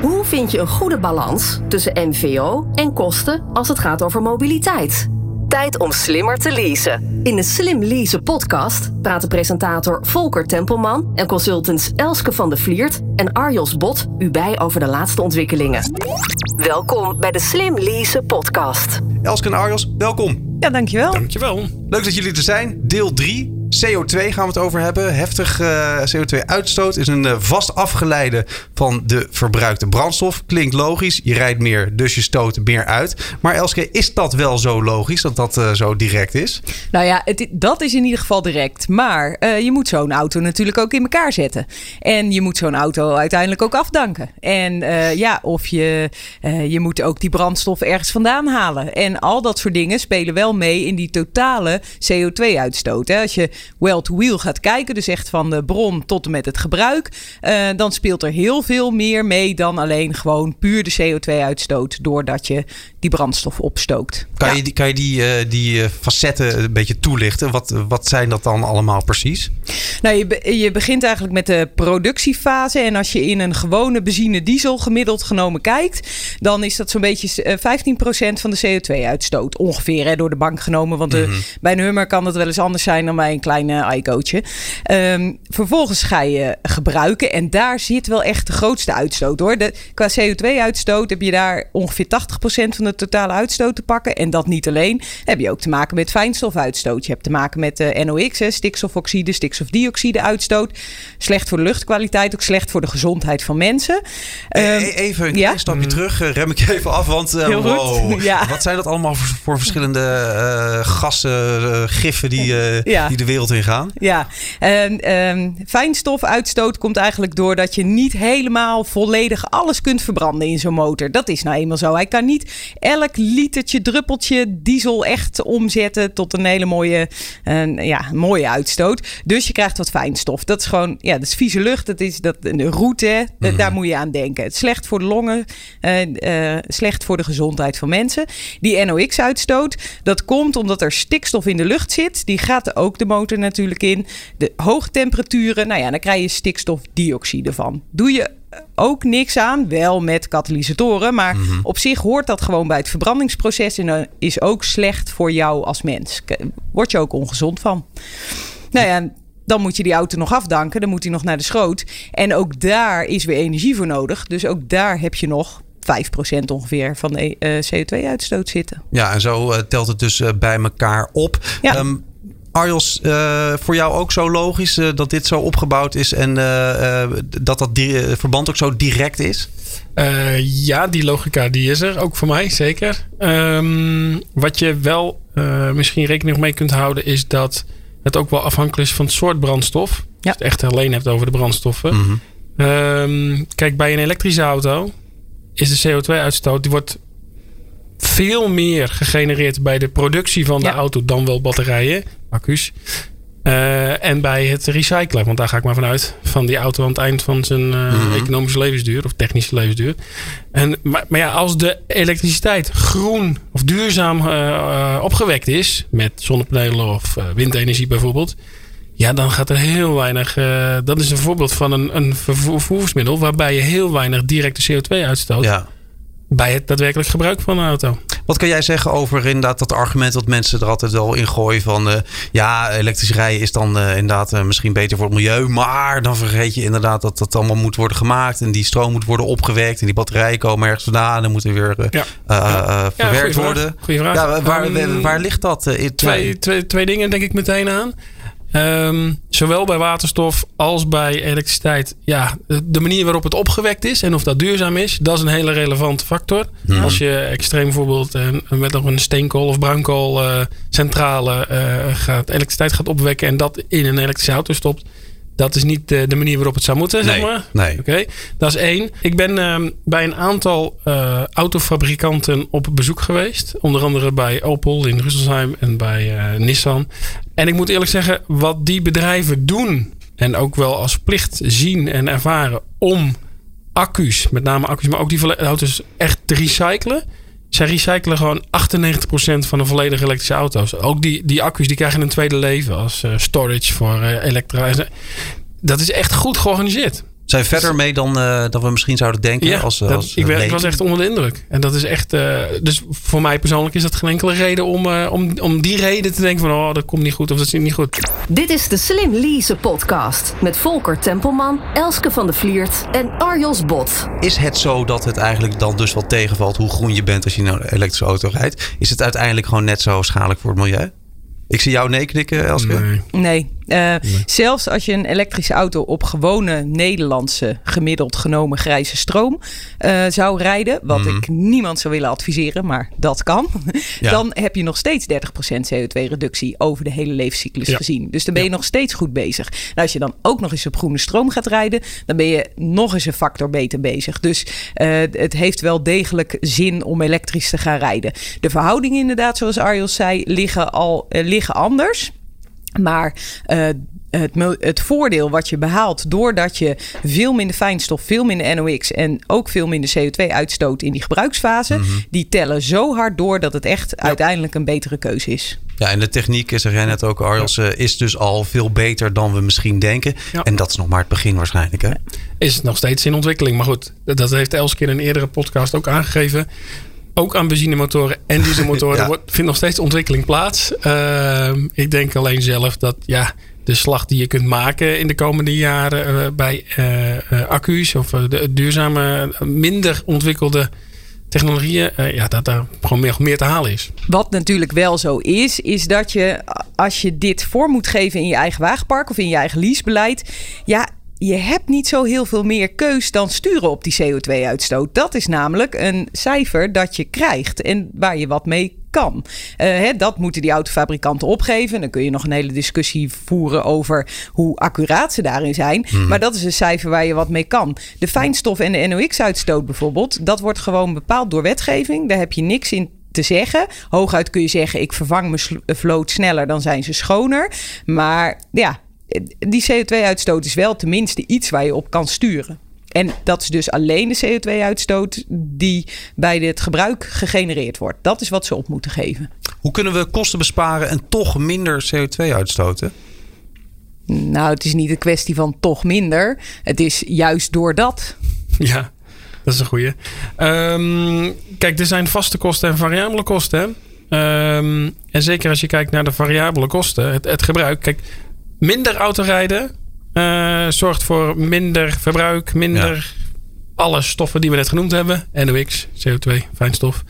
Hoe vind je een goede balans tussen MVO en kosten als het gaat over mobiliteit? Tijd om slimmer te leasen. In de Slim Leasen podcast praten presentator Volker Tempelman en consultants Elske van der Vliert en Arjos Bot u bij over de laatste ontwikkelingen. Welkom bij de Slim Leasen podcast. Elske en Arjos, welkom. Ja, dankjewel. Dankjewel. Leuk dat jullie er zijn. Deel 3. CO2 gaan we het over hebben. Heftig uh, CO2-uitstoot is een uh, vast afgeleide van de verbruikte brandstof. Klinkt logisch. Je rijdt meer, dus je stoot meer uit. Maar Elske, is dat wel zo logisch dat dat uh, zo direct is? Nou ja, dat is in ieder geval direct. Maar je moet zo'n auto natuurlijk ook in elkaar zetten. En je moet zo'n auto uiteindelijk ook afdanken. En ja, of je, je moet ook die brandstof ergens vandaan halen. En al dat soort dingen spelen wel mee in die totale CO2-uitstoot. Als je well-to-wheel gaat kijken, dus echt van de bron tot en met het gebruik, uh, dan speelt er heel veel meer mee dan alleen gewoon puur de CO2-uitstoot doordat je die brandstof opstookt. Kan je die, kan je die, uh, die uh, facetten een beetje toelichten? Wat, wat zijn dat dan allemaal precies? Nou, je, be je begint eigenlijk met de productiefase. En als je in een gewone benzine-diesel gemiddeld genomen kijkt, dan is dat zo'n beetje 15% van de CO2-uitstoot ongeveer hè, door de bank genomen. Want mm -hmm. bij een Hummer kan het wel eens anders zijn dan bij een kleine iCoachje. Um, vervolgens ga je gebruiken en daar zit wel echt de grootste uitstoot hoor. De, qua CO2-uitstoot heb je daar ongeveer 80% van de totale uitstoot te pakken. En dat niet alleen. Heb je ook te maken met fijnstofuitstoot. Je hebt te maken met de NOx, hè, stikstofoxide, stikstofdioxide uitstoot. Slecht voor de luchtkwaliteit, ook slecht voor de gezondheid van mensen. Um, even een ja? stapje mm. terug, uh, rem ik even af. Want uh, Heel wow, ja. wat zijn dat allemaal voor, voor verschillende uh, gassen, giffen die, ja. die de wereld in gaan? Ja, um, um, fijnstofuitstoot komt eigenlijk doordat je niet helemaal volledig alles kunt verbranden in zo'n motor. Dat is nou eenmaal zo. Hij kan niet elk litertje, druppeltje diesel echt omzetten tot een hele mooie, uh, ja, mooie uitstoot. Dus je krijgt wat fijnstof. Dat is gewoon, ja, dat is vieze lucht. Dat is dat, de route, mm. daar moet je aan denken. Het is slecht voor de longen, uh, uh, slecht voor de gezondheid van mensen. Die NOx-uitstoot, dat komt omdat er stikstof in de lucht zit. Die gaat ook de motor natuurlijk in. De hoge temperaturen, nou ja, dan krijg je stikstofdioxide van. Doe je ook niks aan. Wel met katalysatoren. Maar mm -hmm. op zich hoort dat gewoon bij het verbrandingsproces. En is ook slecht voor jou als mens. Word je ook ongezond van. Nou ja. Dan moet je die auto nog afdanken. Dan moet hij nog naar de schroot. En ook daar is weer energie voor nodig. Dus ook daar heb je nog 5% ongeveer van de uh, CO2-uitstoot zitten. Ja, en zo uh, telt het dus bij elkaar op. Ja. Um, Arjos, uh, voor jou ook zo logisch uh, dat dit zo opgebouwd is en uh, dat dat verband ook zo direct is? ja, die logica die is er ook voor mij, zeker. Um, wat je wel misschien rekening mee kunt houden is dat het ook wel afhankelijk is van het soort brandstof. Ja. Als je het echt alleen hebt over de brandstoffen. Mm -hmm. um, kijk, bij een elektrische auto is de CO2-uitstoot die wordt veel meer gegenereerd bij de productie van de ja. auto dan wel batterijen, accu's. Uh, en bij het recyclen, want daar ga ik maar vanuit, van die auto aan het eind van zijn uh, mm -hmm. economische levensduur of technische levensduur. En, maar, maar, ja, als de elektriciteit groen of duurzaam uh, opgewekt is, met zonnepanelen of windenergie bijvoorbeeld, ja, dan gaat er heel weinig. dat is een voorbeeld van een, een vervoersmiddel waarbij je heel weinig directe CO2 uitstoot. Ja bij het daadwerkelijk gebruik van een auto. Wat kan jij zeggen over inderdaad dat argument dat mensen er altijd wel in gooien van uh, ja, elektrisch rijden is dan uh, inderdaad uh, misschien beter voor het milieu, maar dan vergeet je inderdaad dat dat allemaal moet worden gemaakt en die stroom moet worden opgewekt en die batterijen komen ergens vandaan en moeten weer ja. ja, verwerkt worden. Goeie vraag. Ja, waar, um, waar ligt dat? twee, twee, twee dingen denk ik meteen aan. Um, zowel bij waterstof als bij elektriciteit. Ja, de manier waarop het opgewekt is en of dat duurzaam is, dat is een hele relevante factor. Als je extreem bijvoorbeeld uh, met nog een steenkool of bruinkoolcentrale uh, gaat, elektriciteit gaat opwekken en dat in een elektrische auto stopt. Dat is niet de, de manier waarop het zou moeten, nee, zeg maar. Nee. Oké, okay. dat is één. Ik ben uh, bij een aantal uh, autofabrikanten op bezoek geweest. Onder andere bij Opel in Rüsselsheim en bij uh, Nissan. En ik moet eerlijk zeggen, wat die bedrijven doen... en ook wel als plicht zien en ervaren om accu's... met name accu's, maar ook die auto's echt te recyclen... Zij recyclen gewoon 98% van de volledige elektrische auto's. Ook die, die accu's die krijgen een tweede leven als uh, storage voor uh, elektra. Dat is echt goed georganiseerd. Zijn verder mee dan, uh, dan we misschien zouden denken? Ja, als, dat, als, ik, ik, was echt onder de indruk. En dat is echt. Uh, dus voor mij persoonlijk is dat geen enkele reden om, uh, om, om die reden te denken van oh, dat komt niet goed of dat is niet goed. Dit is de Slim Lease podcast met Volker Tempelman, Elske van de Vliert en Arjos Bot. Is het zo dat het eigenlijk dan dus wel tegenvalt hoe groen je bent als je een elektrische auto rijdt? Is het uiteindelijk gewoon net zo schadelijk voor het milieu? Ik zie jou nee knikken, Elske. Nee. nee. Uh, Zelfs als je een elektrische auto op gewone Nederlandse gemiddeld genomen grijze stroom uh, zou rijden, wat mm. ik niemand zou willen adviseren, maar dat kan, ja. dan heb je nog steeds 30% CO2-reductie over de hele levenscyclus ja. gezien. Dus dan ben je ja. nog steeds goed bezig. Nou, als je dan ook nog eens op groene stroom gaat rijden, dan ben je nog eens een factor beter bezig. Dus uh, het heeft wel degelijk zin om elektrisch te gaan rijden. De verhoudingen inderdaad, zoals Arjos zei, liggen al liggen anders. Maar uh, het, het, voordeel wat je behaalt doordat je veel minder fijnstof, veel minder NOx en ook veel minder CO2 uitstoot in die gebruiksfase, mm -hmm. die tellen zo hard door dat het echt ja. uiteindelijk een betere keuze is. Ja, en de techniek, zeg jij net ook, Arjels, ja. is dus al veel beter dan we misschien denken. Ja. En dat is nog maar het begin waarschijnlijk. Hè? Is nog steeds in ontwikkeling. Maar goed, dat heeft Elske in een eerdere podcast ook aangegeven ook aan benzinemotoren en dieselmotoren ja. wordt, vindt nog steeds ontwikkeling plaats. Uh, ik denk alleen zelf dat ja, de slag die je kunt maken in de komende jaren uh, bij uh, accu's of de duurzame, minder ontwikkelde technologieën, ja, dat daar gewoon meer, meer te halen is. Wat natuurlijk wel zo is, is dat je als je dit voor moet geven in je eigen wagenpark of in je eigen leasebeleid, ja, je hebt niet zo heel veel meer keus dan sturen op die CO2-uitstoot. Dat is namelijk een cijfer dat je krijgt en waar je wat mee kan. Uh, hè, dat moeten die autofabrikanten opgeven. Dan kun je nog een hele discussie voeren over hoe accuraat ze daarin zijn. Mm. Maar dat is een cijfer waar je wat mee kan. De fijnstof en de NOx-uitstoot bijvoorbeeld, dat wordt gewoon bepaald door wetgeving. Daar heb je niks in te zeggen. Hooguit kun je zeggen: ik vervang mijn vloot sneller, dan zijn ze schoner. Maar ja, die CO2-uitstoot is wel tenminste iets waar je op kan sturen. En dat is dus alleen de CO2-uitstoot die bij het gebruik gegenereerd wordt. Dat is wat ze op moeten geven. Hoe kunnen we kosten besparen en toch minder CO2 uitstoten? Nou, het is niet een kwestie van toch minder. Het is juist door dat. Ja, dat is een goeie. Um, kijk, er zijn vaste kosten en variabele kosten. Um, en zeker als je kijkt naar de variabele kosten, het, het gebruik. Kijk, minder autorijden uh, zorgt voor minder verbruik, minder ja. alle stoffen die we net genoemd hebben. NOx, CO2, fijnstof.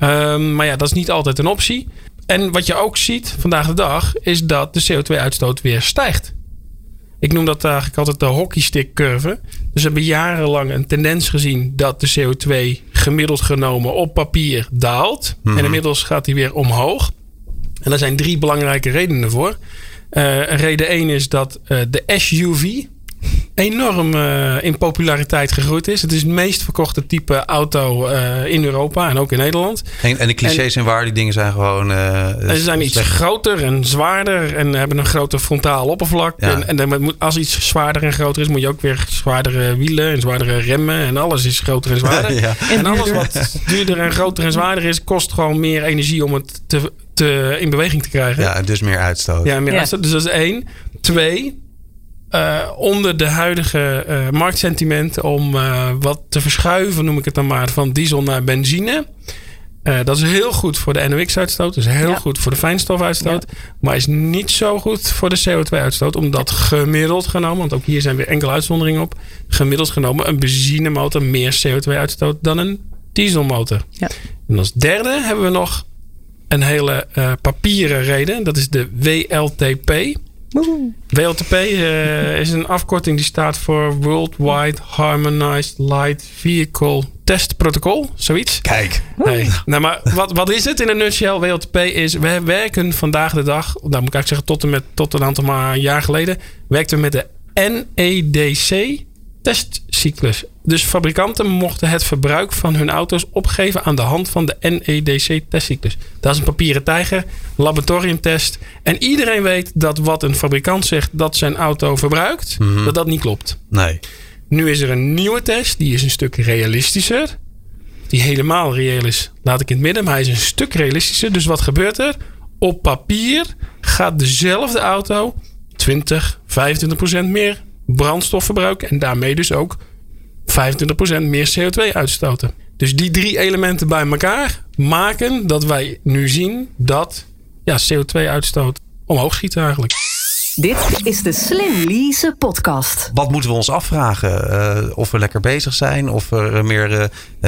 Um, maar ja, dat is niet altijd een optie. En wat je ook ziet vandaag de dag, is dat de CO2-uitstoot weer stijgt. Ik noem dat eigenlijk altijd de hockeystick curve. Dus we hebben jarenlang een tendens gezien dat de CO2 gemiddeld genomen op papier daalt. Mm -hmm. En inmiddels gaat die weer omhoog. En daar zijn drie belangrijke redenen voor. Uh, reden 1 is dat uh, de SUV enorm uh, in populariteit gegroeid is. Het is het meest verkochte type auto in Europa en ook in Nederland. En, en de clichés en waar die dingen zijn gewoon... ze zijn iets groter en zwaarder en hebben een groter frontaal oppervlak. Ja. En, en als iets zwaarder en groter is, moet je ook weer zwaardere wielen en zwaardere remmen. En alles is groter en zwaarder. ja. En alles wat duurder en groter en zwaarder is, kost gewoon meer energie om het te te, in beweging te krijgen. Ja, dus meer uitstoot. Ja, meer Ja. uitstoot. Dus dat is één. Twee, eh, onder de huidige eh, marktsentiment om eh, wat te verschuiven, noem ik het dan maar, van diesel naar benzine. Eh, dat is heel goed voor de NOx-uitstoot. Is heel Ja. goed voor de fijnstofuitstoot. Maar is niet zo goed voor de CO2-uitstoot. Omdat gemiddeld genomen, want ook hier zijn weer enkele uitzonderingen op. Gemiddeld genomen een benzinemotor meer CO2 uitstoot dan een dieselmotor. Ja. En als derde hebben we nog een hele eh, papieren reden. Dat is de WLTP. Woehoe. WLTP eh, is een afkorting die staat voor Worldwide Harmonized Light Vehicle Test Protocol. Zoiets. Kijk. Nee. Nou, maar wat, wat is het in een nutshell? WLTP is, we werken vandaag de dag, nou moet ik eigenlijk zeggen tot en met tot een aantal maar jaar geleden, werkten we met de NEDC testcyclus. Dus fabrikanten mochten het verbruik van hun auto's opgeven aan de hand van de NEDC testcyclus. Dat is een papieren tijger, laboratoriumtest. En iedereen weet dat wat een fabrikant zegt dat zijn auto verbruikt, Mhm. dat dat niet klopt. Nee. Nu is er een nieuwe test, die is een stuk realistischer. Die helemaal reëel is, laat ik in het midden, maar hij is een stuk realistischer. Dus wat gebeurt er? Op papier gaat dezelfde auto 20, 25 procent meer brandstofverbruik en daarmee dus ook 25% meer CO2 uitstoten. Dus die drie elementen bij elkaar maken dat wij nu zien dat ja, CO2-uitstoot omhoog schiet eigenlijk. Dit is de Slim Lease podcast. Wat moeten we ons afvragen? Uh, of we lekker bezig zijn, of er meer uh,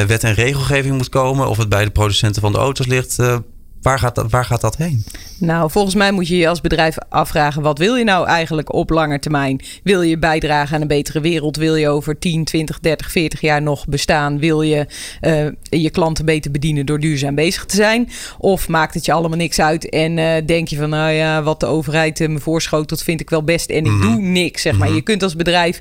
wet en regelgeving moet komen, of het bij de producenten van de auto's ligt. Uh, Waar gaat, dat, waar gaat dat heen? Nou, volgens mij moet je je als bedrijf afvragen: wat wil je nou eigenlijk op lange termijn? Wil je bijdragen aan een betere wereld? Wil je over 10, 20, 30, 40 jaar nog bestaan? Wil je uh, je klanten beter bedienen door duurzaam bezig te zijn? Of maakt het je allemaal niks uit en uh, denk je van, nou ja, wat de overheid me voorschotelt, vind ik wel best en ik mm -hmm. doe niks. Zeg maar. Mm -hmm. Je kunt als bedrijf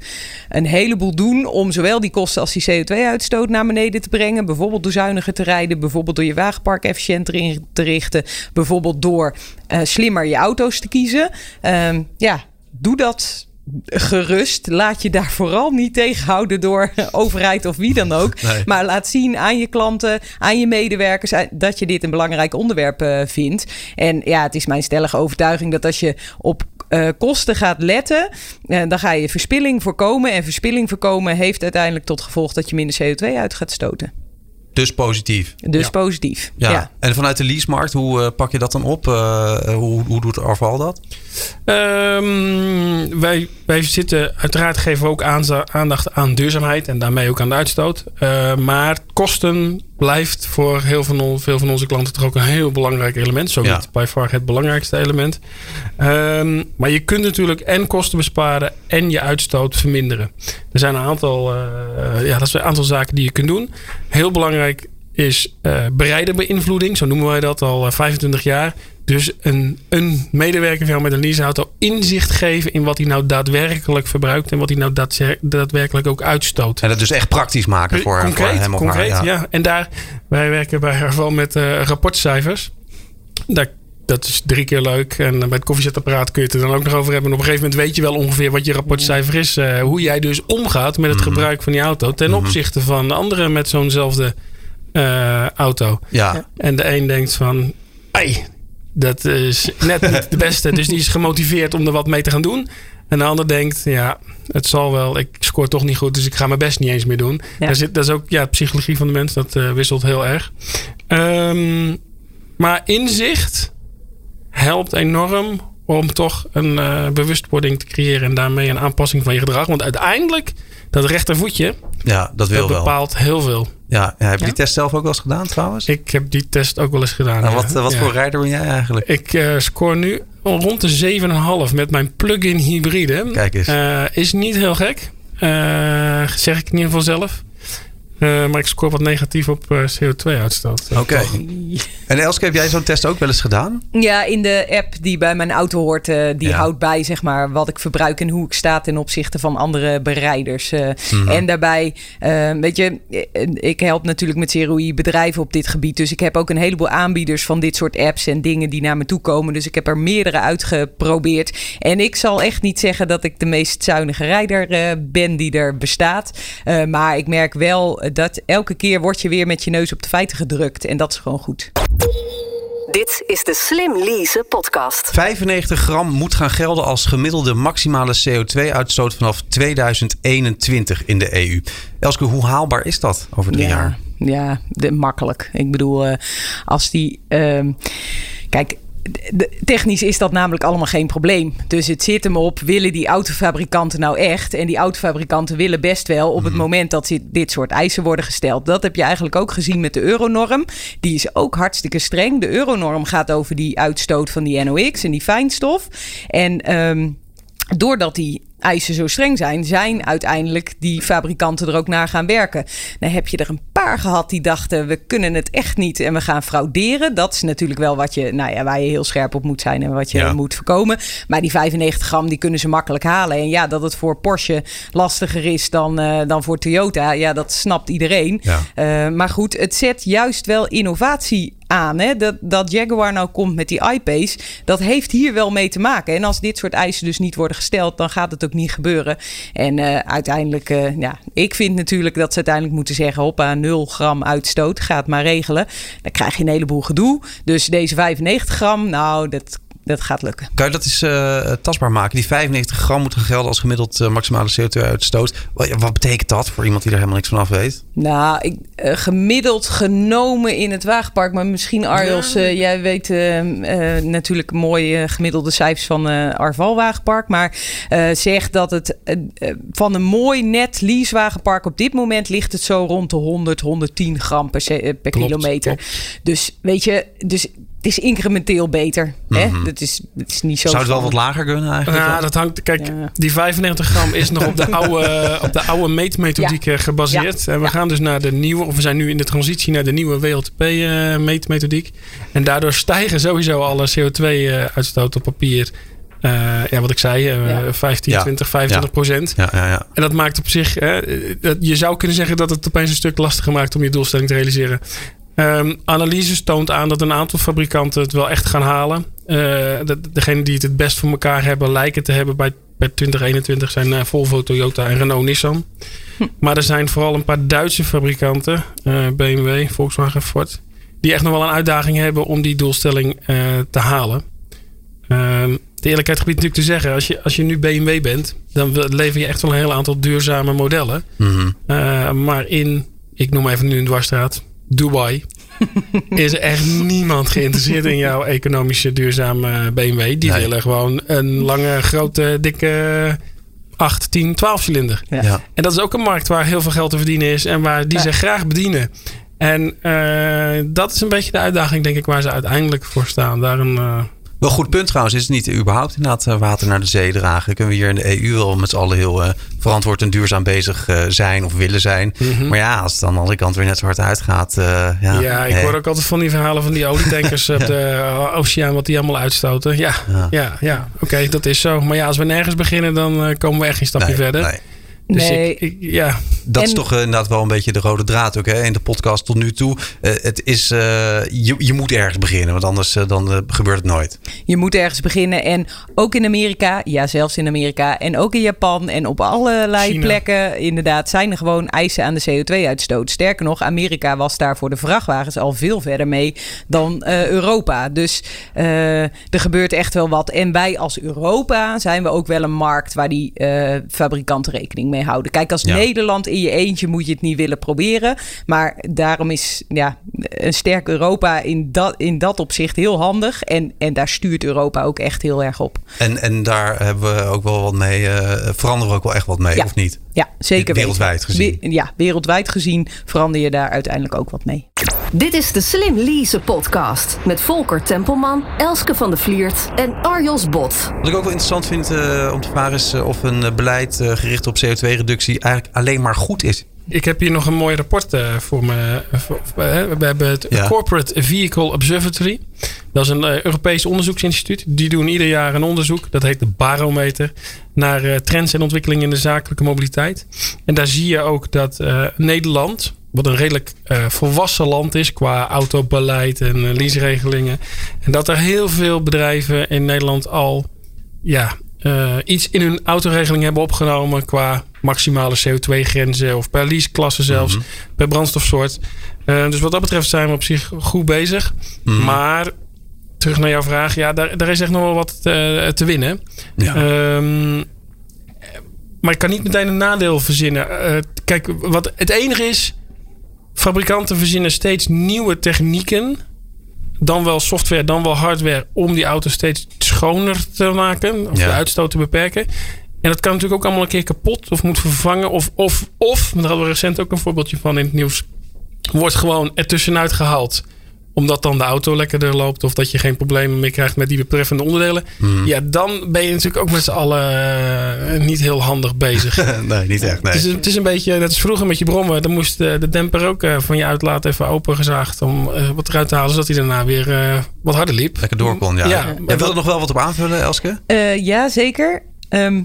een heleboel doen om zowel die kosten als die CO2-uitstoot naar beneden te brengen. Bijvoorbeeld door zuiniger te rijden, bijvoorbeeld door je wagenpark efficiënter in te richten. Bijvoorbeeld door uh, slimmer je auto's te kiezen. Um, ja, doe dat gerust. Laat je daar vooral niet tegenhouden door overheid of wie dan ook. Nee. Maar laat zien aan je klanten, aan je medewerkers dat je dit een belangrijk onderwerp uh, vindt. En ja, het is mijn stellige overtuiging dat als je op uh, kosten gaat letten, uh, dan ga je verspilling voorkomen. En verspilling voorkomen heeft uiteindelijk tot gevolg dat je minder CO2 uit gaat stoten. Dus positief. Dus ja. positief. Ja. ja. En vanuit de leasemarkt, hoe uh, pak je dat dan op? Uh, hoe, hoe doet Arval dat? Um, wij, wij zitten, uiteraard geven we ook aandacht aan duurzaamheid en daarmee ook aan de uitstoot. Uh, maar kosten blijft voor heel van veel van onze klanten toch ook een heel belangrijk element. Zo ja. niet by far het belangrijkste element. Um, maar je kunt natuurlijk en kosten besparen en je uitstoot verminderen. Er zijn een aantal, uh, ja, dat zijn een aantal zaken die je kunt doen. Heel belangrijk is uh, bereiderbeïnvloeding. Zo noemen wij dat al 25 jaar. Dus een, een medewerker met een leaseauto inzicht geven in wat hij nou daadwerkelijk verbruikt en wat hij nou daadwerkelijk ook uitstoot. En dat dus echt praktisch maken voor, concreet, voor hem of concreet, haar. Ja. ja. En daar, wij werken bij Herval met uh, rapportcijfers. Daar, dat is drie keer leuk. En bij het koffiezetapparaat kun je het er dan ook nog over hebben. En op een gegeven moment weet je wel ongeveer wat je rapportcijfer is. Uh, hoe jij dus omgaat met het mm -hmm. gebruik van die auto. Ten mm -hmm. opzichte van anderen met zo'nzelfde uh, auto. Ja. En de een denkt van... Hey, dat is net niet de beste. Dus die is gemotiveerd om er wat mee te gaan doen. En de ander denkt, ja, het zal wel. Ik scoor toch niet goed, dus ik ga mijn best niet eens meer doen. Ja. Daar zit, dat is ook ja, de psychologie van de mens. Dat uh, wisselt heel erg. Um, maar inzicht helpt enorm om toch een uh, bewustwording te creëren. En daarmee een aanpassing van je gedrag. Want uiteindelijk, dat rechtervoetje, ja, dat, wil dat bepaalt wel. heel veel. Ja, ja, heb je ja? die test zelf ook wel eens gedaan trouwens? Ik heb die test ook wel eens gedaan. Nou, wat wat voor rijder ben jij eigenlijk? Ik uh, score nu rond de 7,5 met mijn plug-in hybride. Kijk eens. Uh, is niet heel gek. Uh, zeg ik in ieder geval zelf. Uh, maar ik scoor wat negatief op uh, CO2-uitstoot. Oké. Okay. En Elske, heb jij zo'n test ook wel eens gedaan? Ja, in de app die bij mijn auto hoort, uh, die ja. houdt bij zeg maar, wat ik verbruik en hoe ik sta ten opzichte van andere bereiders. Mm -hmm. En daarbij, weet je, ik help natuurlijk met CROI bedrijven op dit gebied. Dus ik heb ook een heleboel aanbieders van dit soort apps en dingen die naar me toe komen. Dus ik heb er meerdere uitgeprobeerd. En ik zal echt niet zeggen dat ik de meest zuinige rijder ben die er bestaat. maar ik merk wel dat elke keer word je weer met je neus op de feiten gedrukt. En dat is gewoon goed. Dit is de Slim Lease podcast. 95 gram moet gaan gelden als gemiddelde maximale CO2-uitstoot vanaf 2021 in de EU. Elske, hoe haalbaar is dat over drie ja, jaar? Ja, de, makkelijk. Ik bedoel, uh, als die. Uh, kijk, technisch is dat namelijk allemaal geen probleem. Dus het zit hem op, willen die autofabrikanten nou echt? En die autofabrikanten willen best wel op het moment dat dit soort eisen worden gesteld. Dat heb je eigenlijk ook gezien met de euronorm. Die is ook hartstikke streng. De euronorm gaat over die uitstoot van die NOx en die fijnstof. En um, doordat die eisen zo streng zijn, zijn uiteindelijk die fabrikanten er ook naar gaan werken. Dan heb je er een paar gehad die dachten: we kunnen het echt niet en we gaan frauderen. Dat is natuurlijk wel wat je, nou ja, waar je heel scherp op moet zijn en wat je ja. moet voorkomen. Maar die 95 gram die kunnen ze makkelijk halen. En ja, dat het voor Porsche lastiger is dan, uh, dan voor Toyota, ja, dat snapt iedereen. Ja. Uh, maar goed, het zet juist wel innovatie aan. Hè? Dat, dat Jaguar nou komt met die iPace, dat heeft hier wel mee te maken. En als dit soort eisen dus niet worden gesteld, dan gaat het ook niet gebeuren. En uh, uiteindelijk, uh, ja, ik vind natuurlijk dat ze uiteindelijk moeten zeggen: hoppa, 0 gram uitstoot, gaat maar regelen. Dan krijg je een heleboel gedoe. Dus deze 95 gram, nou, dat dat gaat lukken. Kan je dat eens uh, tastbaar maken? Die 95 gram moeten gelden als gemiddeld uh, maximale CO2-uitstoot. Wat, wat, betekent dat voor iemand die er helemaal niks van af weet? Nou, ik, uh, gemiddeld genomen in het wagenpark. Maar misschien Arjos, ja. jij weet natuurlijk mooie gemiddelde cijfers van Arval Wagenpark. Maar zeg dat het van een mooi net leasewagenpark op dit moment ligt het zo rond de 100, 110 gram per, per klopt, kilometer. Klopt. Dus weet je, dus het is incrementeel beter. Hè? Mhm. Dat is, het is niet zo. Zou het wel wat lager kunnen eigenlijk? Ja, dat hangt. Kijk, ja. die 95 gram is nog op de oude, op de oude meetmethodiek ja. gebaseerd. En we gaan dus naar de nieuwe, of we zijn nu in de transitie naar de nieuwe WLTP-meetmethodiek. en daardoor stijgen sowieso alle CO2-uitstoot op papier. Uh, ja, wat ik zei, uh, ja. 15, ja. 20, 25 procent. Ja, ja, ja. En dat maakt op zich, dat, je zou kunnen zeggen dat het opeens een stuk lastiger maakt om je doelstelling te realiseren. Um, analyses toont aan dat een aantal fabrikanten het wel echt gaan halen. Uh, de, degene die het het best voor elkaar hebben, lijken te hebben bij, bij 2021 zijn uh, Volvo, Toyota en Renault Nissan. Hm. Maar er zijn vooral een paar Duitse fabrikanten, uh, BMW, Volkswagen, Ford, die echt nog wel een uitdaging hebben om die doelstelling te halen. Ehm, de eerlijkheid gebied natuurlijk te zeggen, als je, als je nu BMW bent, dan lever je echt wel een heel aantal duurzame modellen. Mm -hmm. maar in, ik noem even nu een dwarsstraat, Dubai is er echt niemand geïnteresseerd in jouw economische duurzame BMW. Die Nee. willen gewoon een lange, grote, dikke 8, 10, 12 cilinder. Ja. Ja. En dat is ook een markt waar heel veel geld te verdienen is en waar die Ja. ze graag bedienen. En eh, dat is een beetje de uitdaging, denk ik, waar ze uiteindelijk voor staan. Daar een, eh, Wel goed punt trouwens. Is het niet überhaupt inderdaad eh, water naar de zee dragen? Kunnen we hier in de EU wel met z'n allen heel eh, verantwoord en duurzaam bezig eh, zijn of willen zijn? Mhm. Maar ja, als het dan aan de andere kant weer net zo hard uitgaat. ja, ja, ik hey. hoor ook altijd van die verhalen van die olietankers op de oceaan, wat die allemaal uitstoten. Ja, Ja. ja, ja. oké, dat is zo. Maar ja, als we nergens beginnen, dan komen we echt geen stapje Nee, verder. nee. Dus Nee. ik, ik- ja, Dat is toch eh, inderdaad wel een beetje de rode draad ook hè, in de podcast tot nu toe. Eh, het is, eh, je, je moet ergens beginnen, want anders dan, gebeurt het nooit. Je moet ergens beginnen. En ook in Amerika, ja, zelfs in Amerika. En ook in Japan en op allerlei China. plekken, inderdaad, zijn er gewoon eisen aan de CO2-uitstoot. Sterker nog, Amerika was daar voor de vrachtwagens al veel verder mee dan eh, Europa. Dus eh, er gebeurt echt wel wat. En wij als Europa zijn we ook wel een markt waar die eh, fabrikanten rekening mee houden. Kijk, als Ja. Nederland in je eentje moet je het niet willen proberen. Maar daarom is ja, een sterk Europa in dat, in dat opzicht heel handig. En, en daar stuurt Europa ook echt heel erg op. En, en daar hebben we ook wel wat mee, eh, veranderen we ook wel echt wat mee, Ja. of niet? Ja, zeker Wereldwijd weten. gezien. We- ja, wereldwijd gezien verander je daar uiteindelijk ook wat mee. Dit is de Slim Lease podcast met Volker Tempelman, Elske van de Vliert en Arjos Bot. Wat ik ook wel interessant vind eh, om te vragen is eh, of een beleid gericht op CO2-reductie eigenlijk alleen maar goed is. ik heb hier nog een mooi rapport eh, voor me. eh, eh, we hebben het Ja. Corporate Vehicle Observatory. Dat is een eh, Europees onderzoeksinstituut. Die doen ieder jaar een onderzoek. Dat heet de Barometer. Naar trends en ontwikkelingen in de zakelijke mobiliteit. En daar zie je ook dat Nederland, wat een redelijk volwassen land is qua autobeleid en uh, leaseregelingen. En dat er heel veel bedrijven in Nederland al ja, iets in hun autoregeling hebben opgenomen qua maximale CO2-grenzen of per leaseklasse zelfs, Mhm. per brandstofsoort. Eh, dus wat dat betreft zijn we op zich goed bezig. Mhm. Maar terug naar jouw vraag, ja, daar, daar is echt nog wel wat te, te winnen. Ja. Ehm, maar ik kan niet meteen een nadeel verzinnen. Eh, kijk, wat het enige is, fabrikanten verzinnen steeds nieuwe technieken. Dan wel software, dan wel hardware. Om die auto steeds schoner te maken. Of Ja. de uitstoot te beperken. En dat kan natuurlijk ook allemaal een keer kapot. Of moet vervangen. Of, of, of, daar hadden we recent ook een voorbeeldje van in het nieuws. Wordt gewoon ertussenuit gehaald omdat dan de auto lekkerder loopt. Of dat je geen problemen meer krijgt met die betreffende onderdelen. Mhm. Ja, dan ben je natuurlijk ook met z'n allen eh, niet heel handig bezig. nee, niet echt. Nee. Het, is, het is een beetje, dat is vroeger met je brommen. Dan moest de, de demper ook eh, van je uitlaat even opengezaagd. Om eh, wat eruit te halen, zodat hij daarna weer eh, wat harder liep. Lekker door kon, ja. Ja. En wil er nog wel wat op aanvullen, Elske? Eh, ja, zeker. Ehm,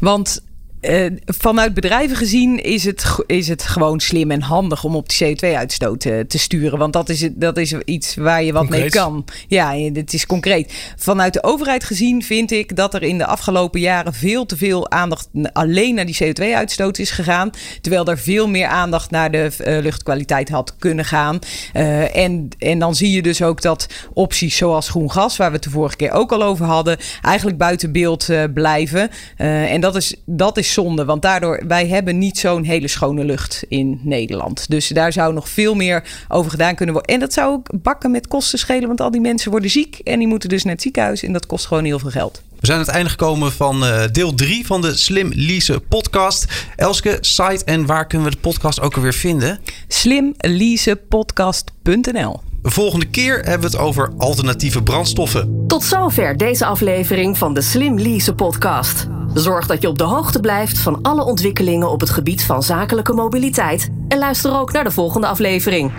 want Uh, vanuit bedrijven gezien is het, is het gewoon slim en handig om op die CO2-uitstoot te, te, sturen. Want dat is, dat is iets waar je wat mee kan. Ja, het is concreet. Vanuit de overheid gezien vind ik dat er in de afgelopen jaren veel te veel aandacht alleen naar die CO2-uitstoot is gegaan. Terwijl er veel meer aandacht naar de uh, luchtkwaliteit had kunnen gaan. Uh, en, en dan zie je dus ook dat opties zoals groen gas, waar we het de vorige keer ook al over hadden, eigenlijk buiten beeld blijven. en dat is, dat is zonde, want daardoor, wij hebben niet zo'n hele schone lucht in Nederland. Dus daar zou nog veel meer over gedaan kunnen worden. En dat zou ook bakken met kosten schelen, want al die mensen worden ziek en die moeten dus naar het ziekenhuis en dat kost gewoon heel veel geld. We zijn aan het einde gekomen van uh, deel 3 van de Slim Lease podcast. Elske, site en waar kunnen we de podcast ook alweer vinden? slimleasepodcast.nl Volgende keer hebben we het over alternatieve brandstoffen. Tot zover deze aflevering van de Slim Lease podcast. Zorg dat je op de hoogte blijft van alle ontwikkelingen op het gebied van zakelijke mobiliteit. En luister ook naar de volgende aflevering.